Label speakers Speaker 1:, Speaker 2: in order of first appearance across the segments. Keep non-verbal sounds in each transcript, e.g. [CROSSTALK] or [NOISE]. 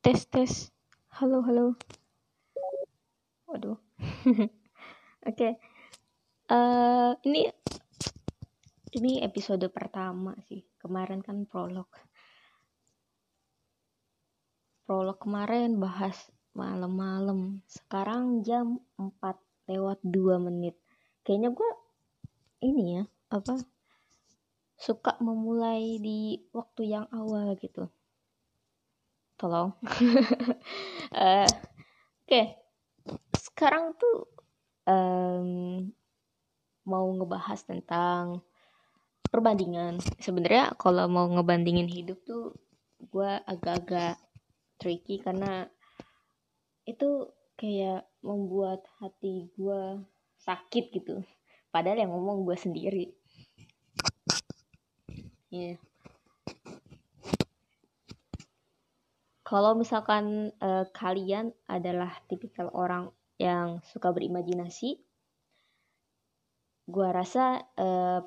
Speaker 1: tes tes. Halo halo. Waduh. [LAUGHS] Oke. Okay. uh, eh, ini ini episode pertama sih. Kemarin kan prolog. Prolog kemarin bahas malam-malam. Sekarang jam 4 lewat 2 menit. Kayaknya gue ini ya apa suka memulai di waktu yang awal gitu tolong uh, [LAUGHS] oke okay. sekarang tuh um, mau ngebahas tentang perbandingan sebenarnya kalau mau ngebandingin hidup tuh gue agak-agak tricky karena itu kayak membuat hati gue sakit gitu padahal yang ngomong gue sendiri yeah. Kalau misalkan uh, kalian adalah tipikal orang yang suka berimajinasi gua rasa uh,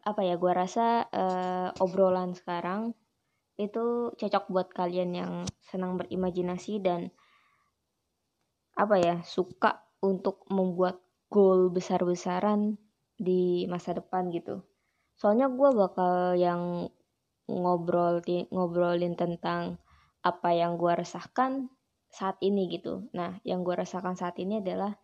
Speaker 1: apa ya gua rasa uh, obrolan sekarang itu cocok buat kalian yang senang berimajinasi dan apa ya suka untuk membuat goal besar-besaran di masa depan gitu. Soalnya gue bakal yang ngobrol ngobrolin tentang apa yang gue resahkan saat ini gitu. Nah yang gue rasakan saat ini adalah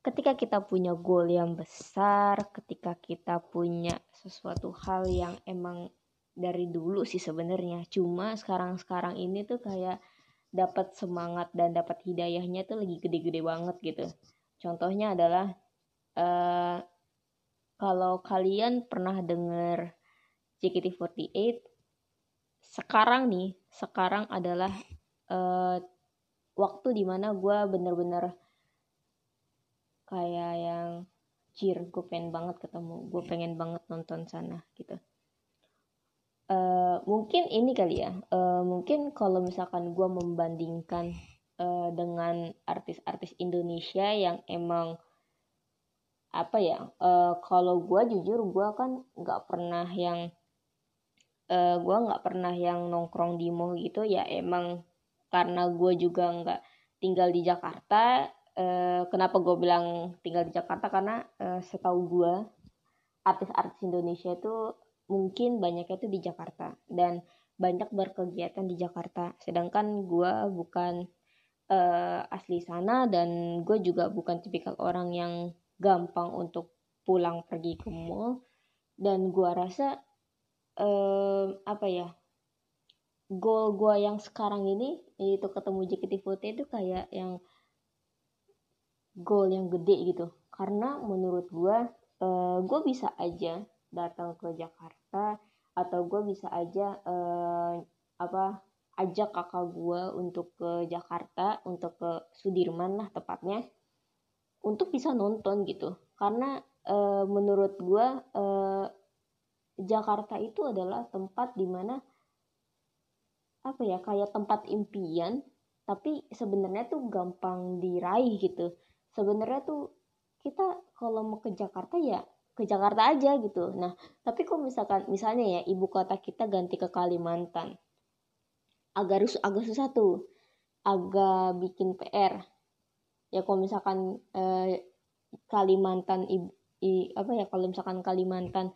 Speaker 1: ketika kita punya goal yang besar ketika kita punya sesuatu hal yang emang dari dulu sih sebenarnya. Cuma sekarang-sekarang ini tuh kayak dapat semangat dan dapat hidayahnya tuh lagi gede-gede banget gitu. Contohnya adalah uh, kalau kalian pernah denger JKT48 sekarang nih sekarang adalah uh, waktu di mana gue bener-bener kayak yang cheer gue pengen banget ketemu gue pengen banget nonton sana gitu. Uh, mungkin ini kali ya uh, mungkin kalau misalkan gue membandingkan uh, dengan artis-artis Indonesia yang emang apa ya uh, kalau gue jujur gue kan nggak pernah yang uh, eh, gue nggak pernah yang nongkrong di mall gitu. Ya emang karena gue juga nggak tinggal di Jakarta uh, kenapa gue bilang tinggal di Jakarta? Karena uh, setahu gue artis-artis Indonesia itu mungkin banyaknya itu di Jakarta dan banyak berkegiatan di Jakarta. Sedangkan gue bukan uh, asli sana dan gue juga bukan tipikal orang yang gampang untuk pulang pergi ke mall. Dan gua rasa eh, apa ya goal gua yang sekarang ini yaitu ketemu JKT48 itu kayak yang goal yang gede gitu. Karena menurut gua eh, gua bisa aja datang ke Jakarta atau gue bisa aja eh, apa ajak kakak gue untuk ke Jakarta untuk ke Sudirman lah tepatnya untuk bisa nonton gitu. Karena e, menurut gue e, Jakarta itu adalah tempat di mana apa ya kayak tempat impian tapi sebenarnya tuh gampang diraih gitu. Sebenarnya tuh kita kalau mau ke Jakarta ya ke Jakarta aja gitu. Nah tapi kok misalkan misalnya ya ibu kota kita ganti ke Kalimantan agak agak susah tuh agak bikin PR ya kalau misalkan eh, Kalimantan i, i, apa ya kalau misalkan Kalimantan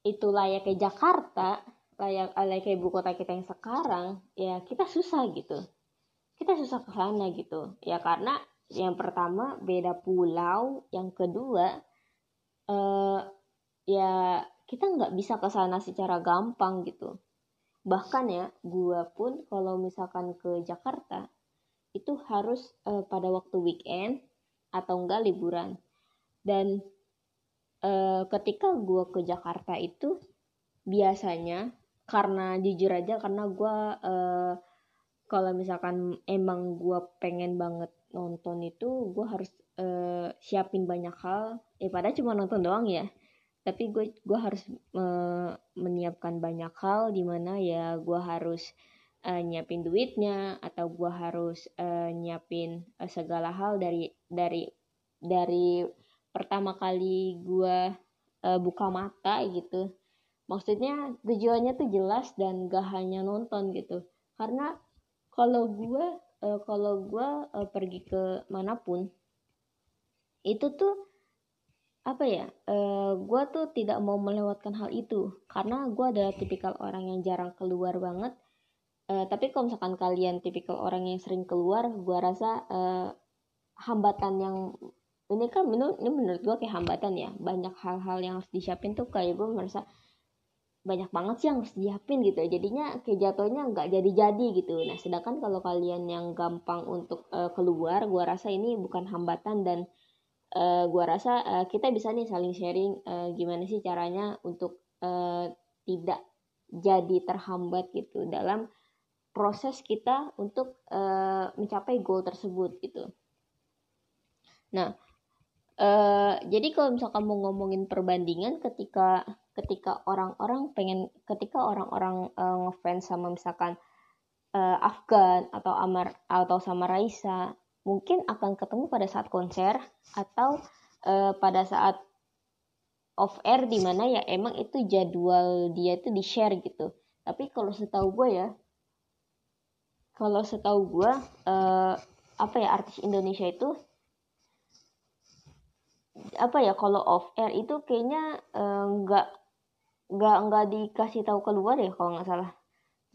Speaker 1: itu kayak Jakarta layak layak kayak ibu kota kita yang sekarang ya kita susah gitu. Kita susah ke sana gitu. Ya karena yang pertama beda pulau yang kedua eh, ya kita nggak bisa ke sana secara gampang gitu. Bahkan ya gua pun kalau misalkan ke Jakarta itu harus uh, pada waktu weekend atau enggak liburan. Dan uh, ketika gue ke Jakarta itu biasanya karena jujur aja karena gue uh, kalau misalkan emang gue pengen banget nonton itu gue harus uh, siapin banyak hal. Eh padahal cuma nonton doang ya. Tapi gue gue harus uh, menyiapkan banyak hal di mana ya gue harus uh, nyiapin duitnya atau gue harus uh, nyiapin uh, segala hal dari dari dari pertama kali gue uh, buka mata gitu. Maksudnya tujuannya tuh jelas dan gak hanya nonton gitu. Karena kalau gue uh, kalau gue uh, pergi ke mana pun itu tuh apa ya uh, gue tuh tidak mau melewatkan hal itu. Karena gue adalah tipikal orang yang jarang keluar banget. Uh, tapi kalau misalkan kalian tipikal orang yang sering keluar gue rasa uh, hambatan yang ini kan menurut ini menurut gue kayak hambatan ya. Banyak hal-hal yang harus disiapin tuh kayak gue merasa banyak banget sih yang harus disiapin gitu. Jadinya kayak jatuhnya nggak jadi-jadi gitu. Nah sedangkan kalau kalian yang gampang untuk uh, keluar gue rasa ini bukan hambatan dan uh, gua rasa uh, kita bisa nih saling sharing uh, gimana sih caranya untuk uh, tidak jadi terhambat gitu dalam proses kita untuk uh, mencapai goal tersebut gitu. Nah, uh, jadi kalau misalkan mau ngomongin perbandingan ketika ketika orang-orang pengen ketika orang-orang uh, ngefans sama misalkan uh, Afgan atau Amar atau sama Raisa mungkin akan ketemu pada saat konser atau uh, pada saat off air di mana ya emang itu jadwal dia itu di share gitu. Tapi kalau setahu gue ya kalau setahu gue uh, apa ya artis Indonesia itu apa ya kalau off air itu kayaknya eh, nggak uh, nggak nggak dikasih tahu keluar ya kalau nggak salah.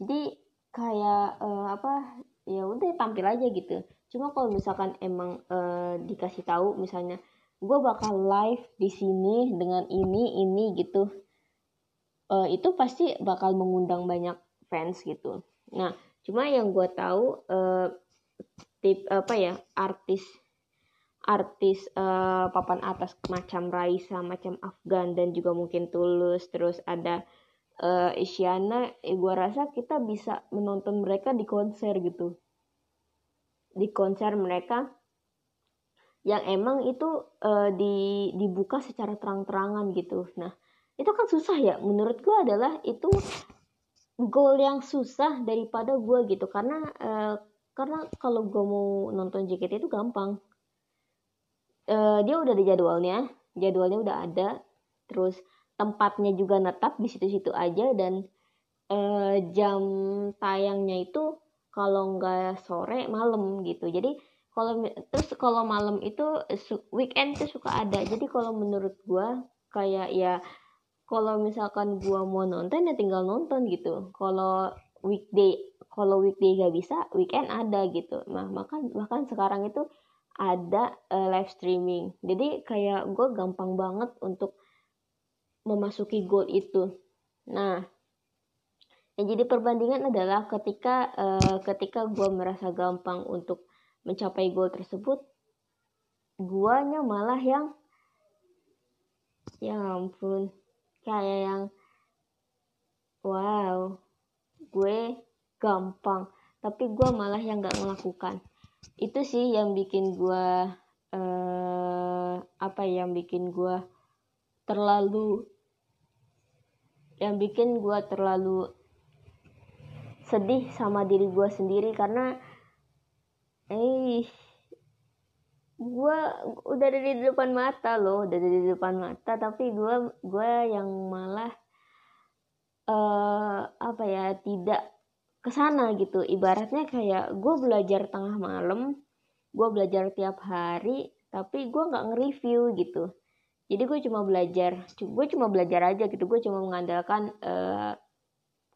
Speaker 1: Jadi kayak uh, apa ya udah tampil aja gitu. Cuma kalau misalkan emang uh, dikasih tahu misalnya gue bakal live di sini dengan ini ini gitu uh, itu pasti bakal mengundang banyak fans gitu. Nah cuma yang gue tahu uh, tip apa ya artis artis uh, papan atas macam Raisa macam Afgan dan juga mungkin Tulus terus ada uh, Isyana eh, gue rasa kita bisa menonton mereka di konser gitu di konser mereka yang emang itu uh, di dibuka secara terang-terangan gitu. Nah, itu kan susah ya. Menurut gue adalah itu goal yang susah daripada gue gitu karena uh, karena kalau gue mau nonton JKT itu gampang. Uh, dia udah ada jadwalnya, jadwalnya udah ada, terus tempatnya juga netap di situ-situ aja. Dan uh, jam tayangnya itu kalau nggak sore malam gitu. Jadi kalau terus kalau malam itu weekend tuh suka ada. Jadi kalau menurut gua kayak ya kalau misalkan gua mau nonton ya tinggal nonton gitu. Kalau weekday kalau weekday gak bisa weekend ada gitu. Nah bahkan bahkan sekarang itu ada uh, live streaming. Jadi kayak gue gampang banget untuk memasuki goal itu. Nah yang jadi perbandingan adalah ketika uh, ketika gue merasa gampang untuk mencapai goal tersebut guanya malah yang ya ampun kayak yang wow gue gampang. Tapi gue malah yang gak melakukan itu sih yang bikin gue uh, apa ya, yang bikin gue terlalu yang bikin gue terlalu sedih sama diri gue sendiri karena eh gue udah ada di depan mata loh udah ada di depan mata. Tapi gue gue yang malah uh, apa ya tidak ke sana gitu. Ibaratnya kayak gue belajar tengah malam gue belajar tiap hari tapi gue nggak nge-review gitu. Jadi gue cuma belajar gue cuma belajar aja gitu. Gue cuma mengandalkan uh,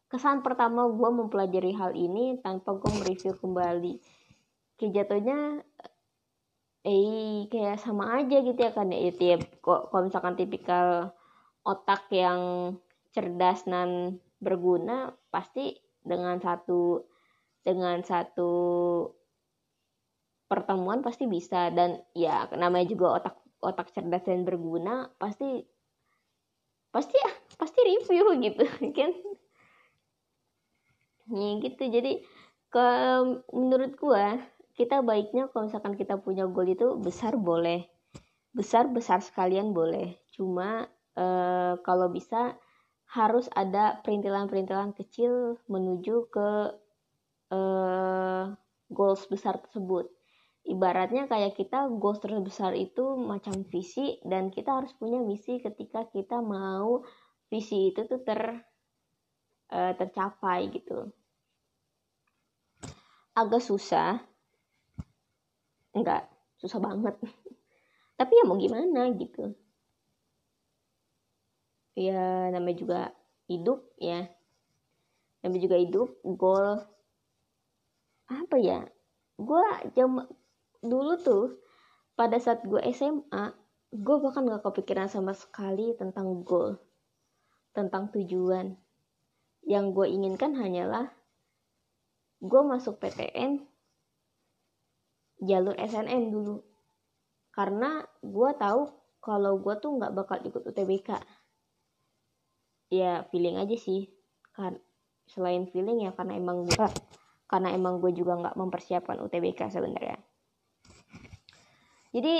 Speaker 1: kesan pertama gue mempelajari hal ini tanpa gue mereview kembali. Kayak jatuhnya eh kayak sama aja gitu ya kan. Ya tiap kok kalau misalkan tipikal otak yang cerdas dan berguna pasti dengan satu dengan satu pertemuan pasti bisa. Dan ya namanya juga otak otak cerdas dan berguna pasti pasti ya pasti review gitu [LAUGHS] kan? Ya gitu. Jadi ke menurut gua kita baiknya kalau misalkan kita punya goal itu besar boleh. Besar besar sekalian boleh. Cuma e, kalau bisa harus ada perintilan-perintilan kecil menuju ke e, goals besar tersebut. Ibaratnya kayak kita goals terbesar itu macam visi dan kita harus punya misi ketika kita mau visi itu tuh ter uh, tercapai gitu. Agak susah. Enggak susah banget. [LAUGHS] Tapi ya mau gimana gitu ya namanya juga hidup ya. Namanya juga hidup goal. Apa ya? Gue jam dulu tuh pada saat gue SMA gue bahkan gak kepikiran sama sekali tentang goal tentang tujuan. Yang gue inginkan hanyalah gue masuk PTN jalur SNM dulu. Karena gue tahu kalau gue tuh nggak bakal ikut UTBK ya feeling aja sih. Kan selain feeling ya karena emang gue karena emang gue juga nggak mempersiapkan UTBK sebenarnya. Jadi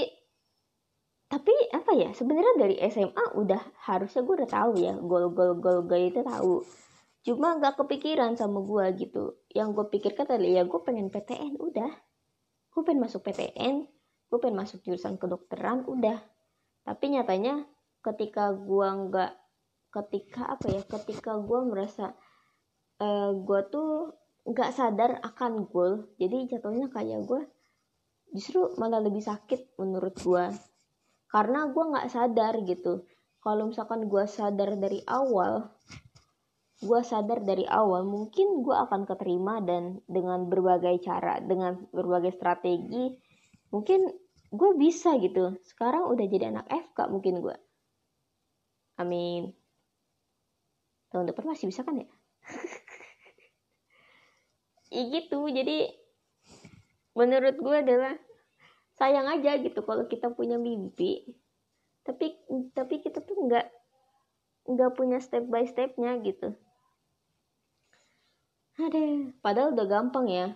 Speaker 1: tapi apa ya sebenarnya dari SMA udah harusnya gue udah tahu ya gol gol gol gol itu tahu. Cuma nggak kepikiran sama gue gitu. Yang gue pikirkan tadi ya gue pengen PTN udah. Gue pengen masuk PTN gue pengen masuk jurusan kedokteran udah. Tapi nyatanya ketika gue nggak ketika apa ya ketika gue merasa uh, eh, gue tuh nggak sadar akan goal jadi jatuhnya kayak gue justru malah lebih sakit menurut gue karena gue nggak sadar gitu. Kalau misalkan gue sadar dari awal gue sadar dari awal mungkin gue akan keterima dan dengan berbagai cara dengan berbagai strategi mungkin gue bisa gitu. Sekarang udah jadi anak FK mungkin gue amin tahun depan masih bisa kan ya? [LAUGHS] Ya gitu jadi menurut gue adalah sayang aja gitu kalau kita punya mimpi. Tapi tapi kita tuh nggak nggak punya step by stepnya gitu. Ada padahal udah gampang ya.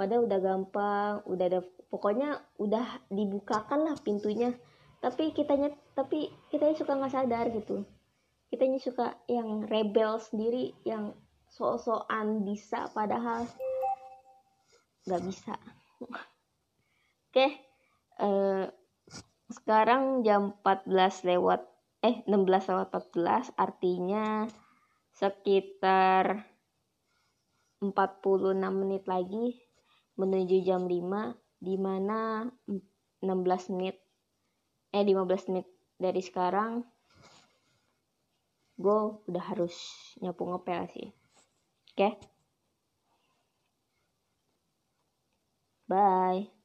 Speaker 1: Padahal udah gampang udah ada pokoknya udah dibukakan lah pintunya. Tapi kitanya tapi kitanya suka nggak sadar gitu kitanya suka yang rebel sendiri yang so-soan bisa padahal nggak bisa. [LAUGHS] Oke uh, sekarang jam 14 lewat eh 16 lewat 14 artinya sekitar 46 menit lagi menuju jam 5 di mana 16 menit eh 15 menit dari sekarang gue udah harus nyapu ngepel sih oke okay? bye